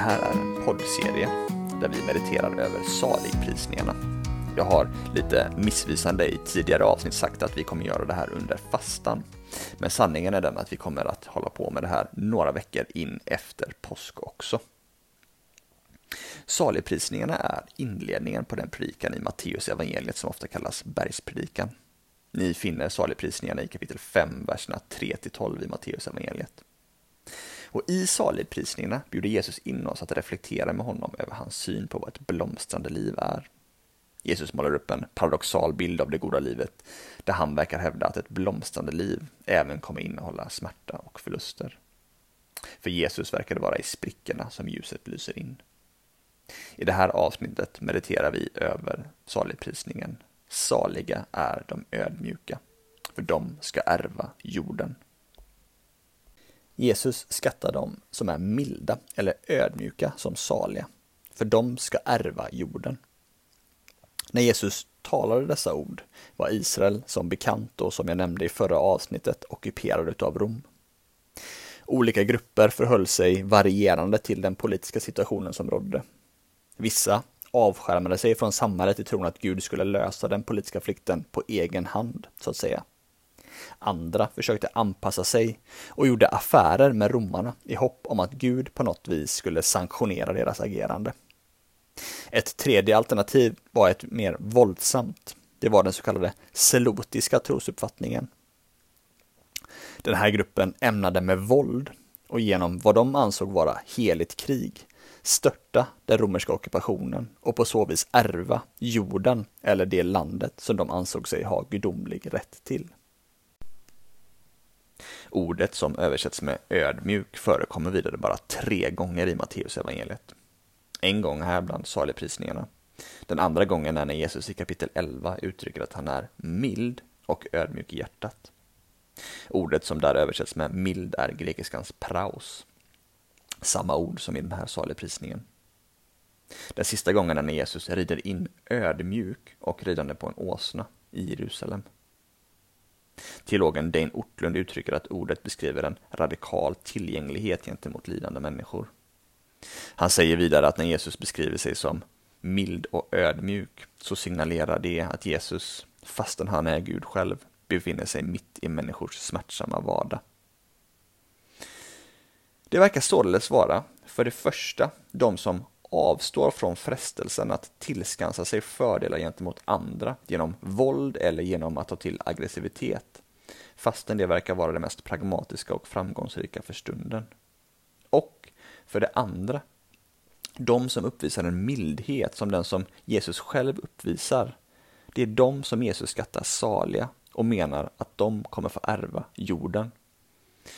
här är en poddserie där vi mediterar över saligprisningarna. Jag har lite missvisande i tidigare avsnitt sagt att vi kommer göra det här under fastan. Men sanningen är den att vi kommer att hålla på med det här några veckor in efter påsk också. Saligprisningarna är inledningen på den predikan i Matteus evangeliet som ofta kallas bergspredikan. Ni finner saligprisningarna i kapitel 5, verserna 3-12 i Matteus evangeliet. Och i saligprisningarna bjuder Jesus in oss att reflektera med honom över hans syn på vad ett blomstrande liv är. Jesus målar upp en paradoxal bild av det goda livet, där han verkar hävda att ett blomstrande liv även kommer innehålla smärta och förluster. För Jesus verkar det vara i sprickorna som ljuset lyser in. I det här avsnittet mediterar vi över saligprisningen. Saliga är de ödmjuka, för de ska ärva jorden. Jesus skattar dem som är milda eller ödmjuka som saliga, för de ska ärva jorden. När Jesus talade dessa ord var Israel som bekant och som jag nämnde i förra avsnittet ockuperad av Rom. Olika grupper förhöll sig varierande till den politiska situationen som rådde. Vissa avskärmade sig från samhället i tron att Gud skulle lösa den politiska flykten på egen hand, så att säga. Andra försökte anpassa sig och gjorde affärer med romarna i hopp om att Gud på något vis skulle sanktionera deras agerande. Ett tredje alternativ var ett mer våldsamt. Det var den så kallade selotiska trosuppfattningen. Den här gruppen ämnade med våld och genom vad de ansåg vara heligt krig störta den romerska ockupationen och på så vis ärva jorden eller det landet som de ansåg sig ha gudomlig rätt till. Ordet som översätts med ödmjuk förekommer vidare bara tre gånger i Matteus evangeliet. En gång här bland saligprisningarna. Den andra gången är när Jesus i kapitel 11 uttrycker att han är mild och ödmjuk i hjärtat. Ordet som där översätts med mild är grekiskans praus. Samma ord som i den här saligprisningen. Den sista gången är när Jesus rider in ödmjuk och ridande på en åsna i Jerusalem. Teologen Dane Ortlund uttrycker att ordet beskriver en radikal tillgänglighet gentemot lidande människor. Han säger vidare att när Jesus beskriver sig som mild och ödmjuk så signalerar det att Jesus, fastän han är Gud själv, befinner sig mitt i människors smärtsamma vardag. Det verkar således vara, för det första, de som avstår från frestelsen att tillskansa sig fördelar gentemot andra genom våld eller genom att ta till aggressivitet, fastän det verkar vara det mest pragmatiska och framgångsrika för stunden. Och för det andra, de som uppvisar en mildhet som den som Jesus själv uppvisar, det är de som Jesus skattar saliga och menar att de kommer få ärva jorden.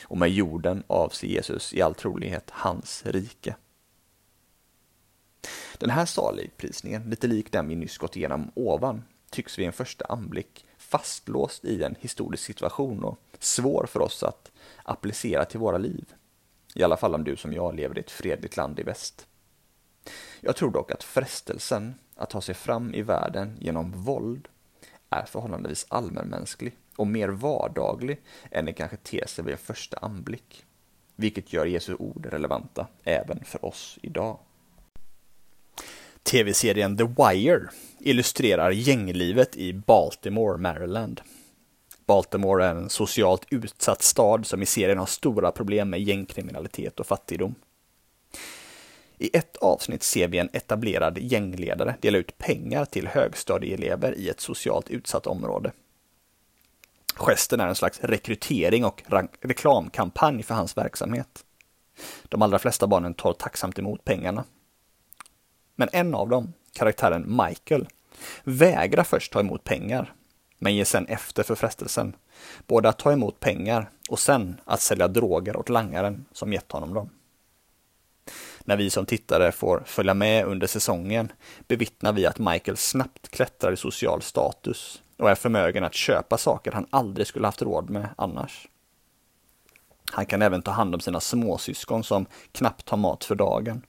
Och med jorden avser Jesus i all trolighet hans rike. Den här saligprisningen, lite lik den vi nyss gått igenom ovan, tycks vid en första anblick fastlåst i en historisk situation och svår för oss att applicera till våra liv. I alla fall om du som jag lever i ett fredligt land i väst. Jag tror dock att frestelsen att ta sig fram i världen genom våld är förhållandevis allmänmänsklig och mer vardaglig än det kanske ter sig vid en första anblick. Vilket gör Jesu ord relevanta även för oss idag. Tv-serien The Wire illustrerar gänglivet i Baltimore, Maryland. Baltimore är en socialt utsatt stad som i serien har stora problem med gängkriminalitet och fattigdom. I ett avsnitt ser vi en etablerad gängledare dela ut pengar till högstadieelever i ett socialt utsatt område. Gesten är en slags rekrytering och reklamkampanj för hans verksamhet. De allra flesta barnen tar tacksamt emot pengarna men en av dem, karaktären Michael, vägrar först ta emot pengar, men ger sen efter för frestelsen. Både att ta emot pengar och sen att sälja droger åt langaren som gett honom dem. När vi som tittare får följa med under säsongen bevittnar vi att Michael snabbt klättrar i social status och är förmögen att köpa saker han aldrig skulle haft råd med annars. Han kan även ta hand om sina småsyskon som knappt har mat för dagen.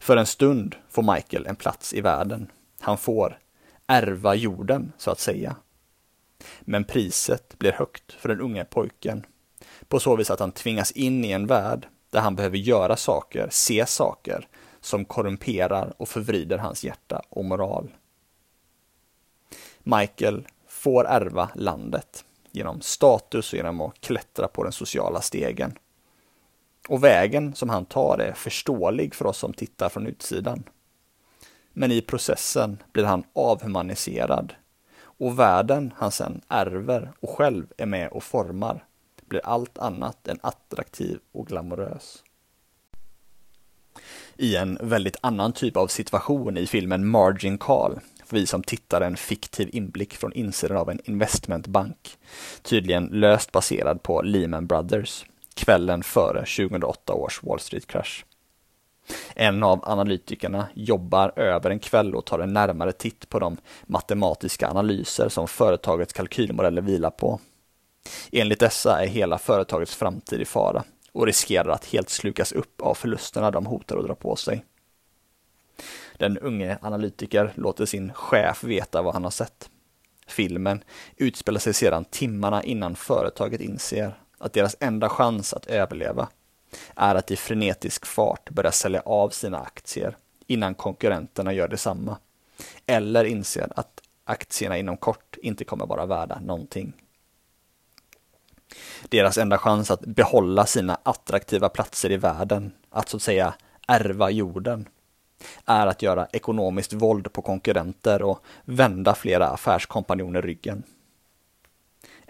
För en stund får Michael en plats i världen. Han får ärva jorden, så att säga. Men priset blir högt för den unge pojken. På så vis att han tvingas in i en värld där han behöver göra saker, se saker som korrumperar och förvrider hans hjärta och moral. Michael får ärva landet genom status och genom att klättra på den sociala stegen. Och vägen som han tar är förståelig för oss som tittar från utsidan. Men i processen blir han avhumaniserad och världen han sen ärver och själv är med och formar blir allt annat än attraktiv och glamorös. I en väldigt annan typ av situation i filmen Margin Call får vi som tittar en fiktiv inblick från insidan av en investmentbank, tydligen löst baserad på Lehman Brothers, kvällen före 2008 års Wall Street-krasch. En av analytikerna jobbar över en kväll och tar en närmare titt på de matematiska analyser som företagets kalkylmodeller vilar på. Enligt dessa är hela företagets framtid i fara och riskerar att helt slukas upp av förlusterna de hotar att dra på sig. Den unge analytiker låter sin chef veta vad han har sett. Filmen utspelar sig sedan timmarna innan företaget inser att deras enda chans att överleva är att i frenetisk fart börja sälja av sina aktier innan konkurrenterna gör detsamma. Eller inser att aktierna inom kort inte kommer vara värda någonting. Deras enda chans att behålla sina attraktiva platser i världen, att så att säga ärva jorden, är att göra ekonomiskt våld på konkurrenter och vända flera affärskompanjoner ryggen.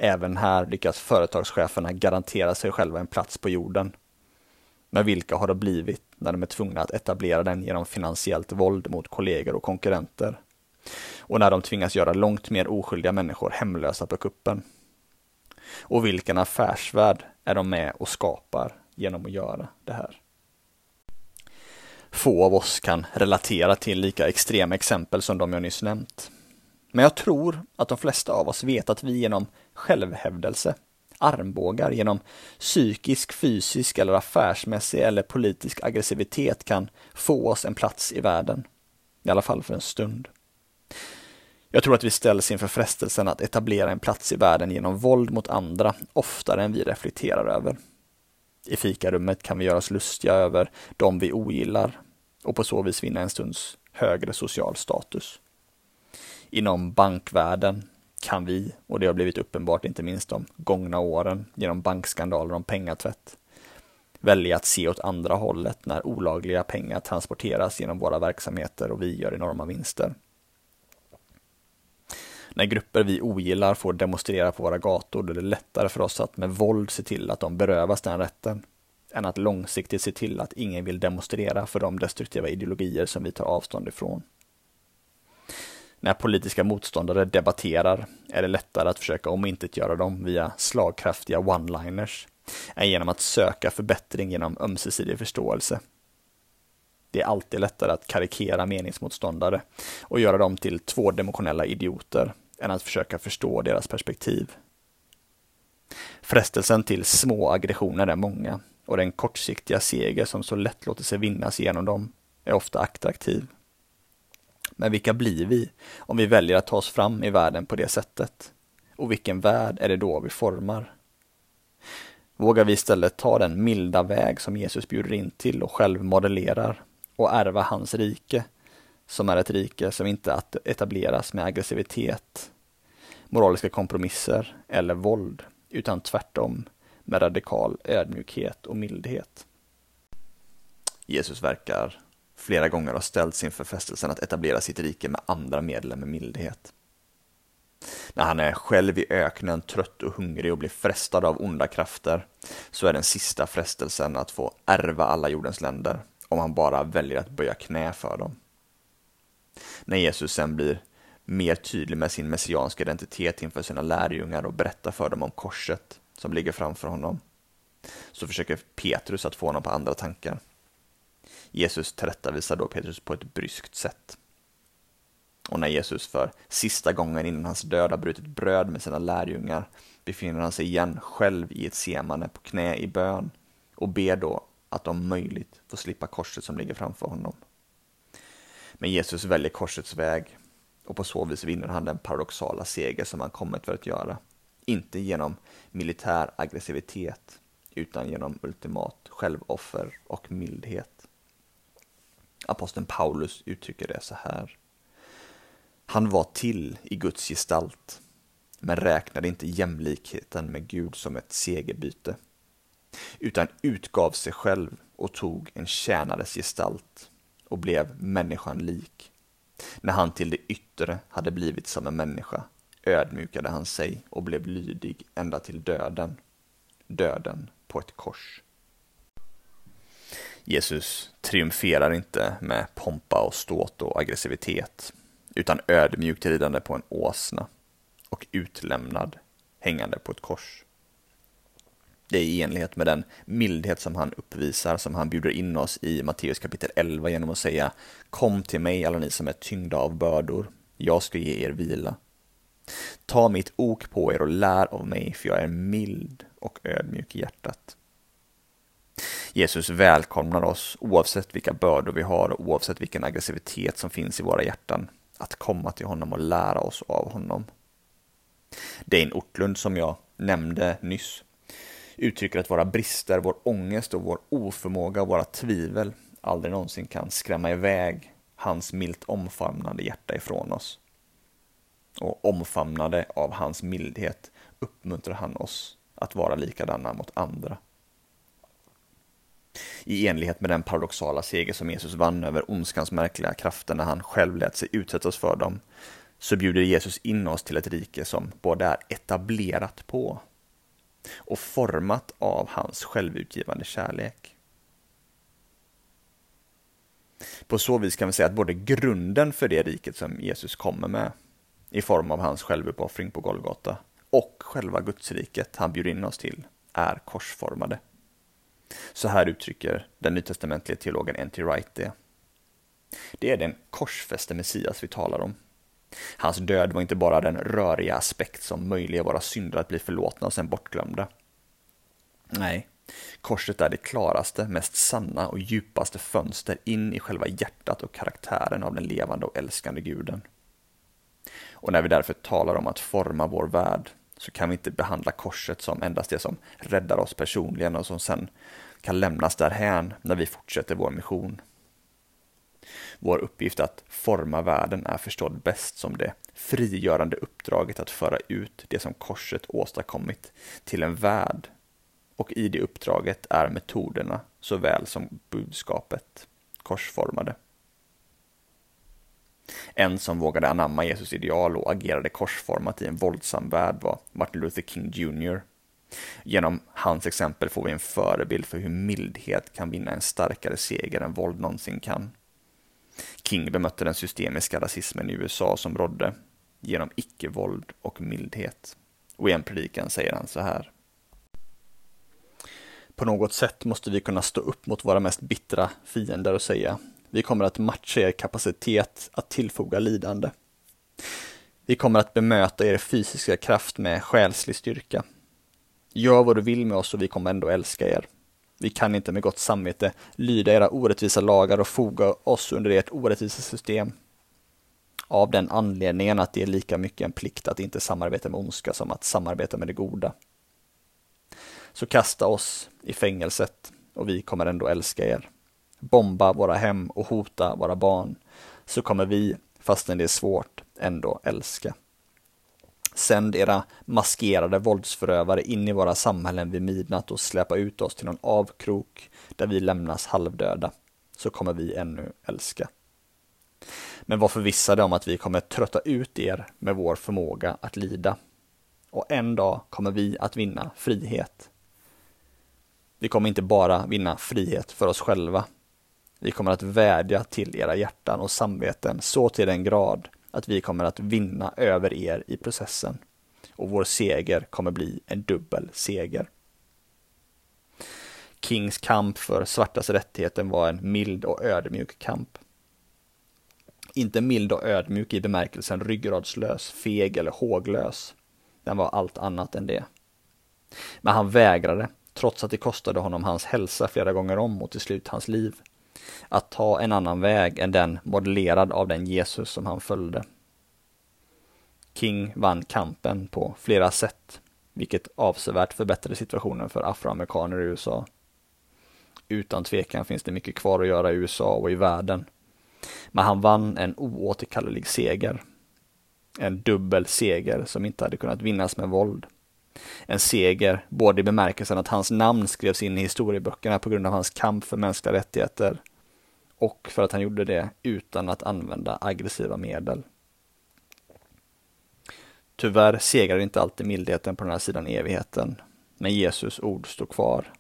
Även här lyckas företagscheferna garantera sig själva en plats på jorden. Men vilka har det blivit när de är tvungna att etablera den genom finansiellt våld mot kollegor och konkurrenter? Och när de tvingas göra långt mer oskyldiga människor hemlösa på kuppen? Och vilken affärsvärld är de med och skapar genom att göra det här? Få av oss kan relatera till lika extrema exempel som de jag nyss nämnt. Men jag tror att de flesta av oss vet att vi genom självhävdelse, armbågar, genom psykisk, fysisk eller affärsmässig eller politisk aggressivitet kan få oss en plats i världen. I alla fall för en stund. Jag tror att vi ställs inför frestelsen att etablera en plats i världen genom våld mot andra oftare än vi reflekterar över. I fikarummet kan vi göra oss lustiga över de vi ogillar och på så vis vinna en stunds högre social status. Inom bankvärlden kan vi, och det har blivit uppenbart inte minst de gångna åren genom bankskandaler om pengatvätt, välja att se åt andra hållet när olagliga pengar transporteras genom våra verksamheter och vi gör enorma vinster. När grupper vi ogillar får demonstrera på våra gator då är det lättare för oss att med våld se till att de berövas den rätten, än att långsiktigt se till att ingen vill demonstrera för de destruktiva ideologier som vi tar avstånd ifrån. När politiska motståndare debatterar är det lättare att försöka omintetgöra dem via slagkraftiga one-liners än genom att söka förbättring genom ömsesidig förståelse. Det är alltid lättare att karikera meningsmotståndare och göra dem till tvådimensionella idioter än att försöka förstå deras perspektiv. Frestelsen till små aggressioner är många och den kortsiktiga seger som så lätt låter sig vinnas genom dem är ofta attraktiv. Men vilka blir vi om vi väljer att ta oss fram i världen på det sättet? Och vilken värld är det då vi formar? Vågar vi istället ta den milda väg som Jesus bjuder in till och själv modellerar och ärva hans rike, som är ett rike som inte etableras med aggressivitet, moraliska kompromisser eller våld, utan tvärtom med radikal ödmjukhet och mildhet. Jesus verkar flera gånger har ställts inför frestelsen att etablera sitt rike med andra medel än med mildhet. När han är själv i öknen trött och hungrig och blir frestad av onda krafter så är den sista frestelsen att få ärva alla jordens länder om han bara väljer att böja knä för dem. När Jesus sen blir mer tydlig med sin messianska identitet inför sina lärjungar och berättar för dem om korset som ligger framför honom, så försöker Petrus att få honom på andra tankar. Jesus tillrättavisar då Petrus på ett bryskt sätt. Och när Jesus för sista gången innan hans död har brutit bröd med sina lärjungar befinner han sig igen själv i ett semane på knä i bön och ber då att om möjligt få slippa korset som ligger framför honom. Men Jesus väljer korsets väg och på så vis vinner han den paradoxala seger som han kommit för att göra. Inte genom militär aggressivitet, utan genom ultimat självoffer och mildhet. Aposteln Paulus uttrycker det så här. Han var till i Guds gestalt, men räknade inte jämlikheten med Gud som ett segerbyte, utan utgav sig själv och tog en tjänares gestalt och blev människan lik. När han till det yttre hade blivit som en människa ödmjukade han sig och blev lydig ända till döden, döden på ett kors. Jesus triumferar inte med pompa och ståt och aggressivitet, utan ödmjukt ridande på en åsna och utlämnad hängande på ett kors. Det är i enlighet med den mildhet som han uppvisar, som han bjuder in oss i Matteus kapitel 11 genom att säga Kom till mig alla ni som är tyngda av bördor, jag ska ge er vila. Ta mitt ok på er och lär av mig, för jag är mild och ödmjuk i hjärtat. Jesus välkomnar oss, oavsett vilka bördor vi har och oavsett vilken aggressivitet som finns i våra hjärtan, att komma till honom och lära oss av honom. Dane Ortlund, som jag nämnde nyss, uttrycker att våra brister, vår ångest och vår oförmåga och våra tvivel aldrig någonsin kan skrämma iväg hans milt omfamnande hjärta ifrån oss. Och omfamnade av hans mildhet uppmuntrar han oss att vara likadana mot andra. I enlighet med den paradoxala seger som Jesus vann över ondskans märkliga krafter när han själv lät sig utsättas för dem, så bjuder Jesus in oss till ett rike som både är etablerat på och format av hans självutgivande kärlek. På så vis kan vi säga att både grunden för det riket som Jesus kommer med i form av hans självuppoffring på Golgata och själva Gudsriket han bjuder in oss till är korsformade. Så här uttrycker den nytestamentliga teologen N.T. Wright det. Det är den korsfäste Messias vi talar om. Hans död var inte bara den röriga aspekt som möjliggör våra synder att bli förlåtna och sen bortglömda. Nej, korset är det klaraste, mest sanna och djupaste fönster in i själva hjärtat och karaktären av den levande och älskande guden. Och när vi därför talar om att forma vår värld så kan vi inte behandla korset som endast det som räddar oss personligen och som sen kan lämnas därhän när vi fortsätter vår mission. Vår uppgift att forma världen är förstådd bäst som det frigörande uppdraget att föra ut det som korset åstadkommit till en värld. Och i det uppdraget är metoderna såväl som budskapet korsformade. En som vågade anamma Jesus ideal och agerade korsformat i en våldsam värld var Martin Luther King Jr. Genom hans exempel får vi en förebild för hur mildhet kan vinna en starkare seger än våld någonsin kan. King bemötte den systemiska rasismen i USA som rådde genom icke-våld och mildhet. Och i en predikan säger han så här. På något sätt måste vi kunna stå upp mot våra mest bittra fiender och säga vi kommer att matcha er kapacitet att tillfoga lidande. Vi kommer att bemöta er fysiska kraft med själslig styrka. Gör vad du vill med oss och vi kommer ändå älska er. Vi kan inte med gott samvete lyda era orättvisa lagar och foga oss under ert orättvisa system. Av den anledningen att det är lika mycket en plikt att inte samarbeta med ondska som att samarbeta med det goda. Så kasta oss i fängelset och vi kommer ändå älska er. Bomba våra hem och hota våra barn, så kommer vi, fastän det är svårt, ändå älska. Sänd era maskerade våldsförövare in i våra samhällen vid midnatt och släpa ut oss till någon avkrok där vi lämnas halvdöda, så kommer vi ännu älska. Men var förvissade om att vi kommer trötta ut er med vår förmåga att lida. Och en dag kommer vi att vinna frihet. Vi kommer inte bara vinna frihet för oss själva. Vi kommer att vädja till era hjärtan och samveten så till den grad att vi kommer att vinna över er i processen och vår seger kommer bli en dubbel seger. Kings kamp för svartas rättigheter var en mild och ödmjuk kamp. Inte mild och ödmjuk i bemärkelsen ryggradslös, feg eller håglös. Den var allt annat än det. Men han vägrade, trots att det kostade honom hans hälsa flera gånger om och till slut hans liv att ta en annan väg än den modellerad av den Jesus som han följde. King vann kampen på flera sätt, vilket avsevärt förbättrade situationen för afroamerikaner i USA. Utan tvekan finns det mycket kvar att göra i USA och i världen. Men han vann en oåterkallelig seger. En dubbel seger som inte hade kunnat vinnas med våld. En seger, både i bemärkelsen att hans namn skrevs in i historieböckerna på grund av hans kamp för mänskliga rättigheter och för att han gjorde det utan att använda aggressiva medel. Tyvärr segrar inte alltid mildheten på den här sidan evigheten, men Jesus ord står kvar.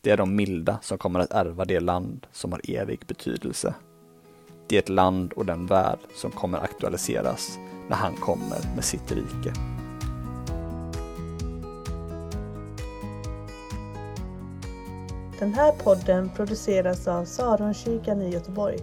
Det är de milda som kommer att ärva det land som har evig betydelse. Det är ett land och den värld som kommer aktualiseras när han kommer med sitt rike. Den här podden produceras av Saronkyrkan i Göteborg.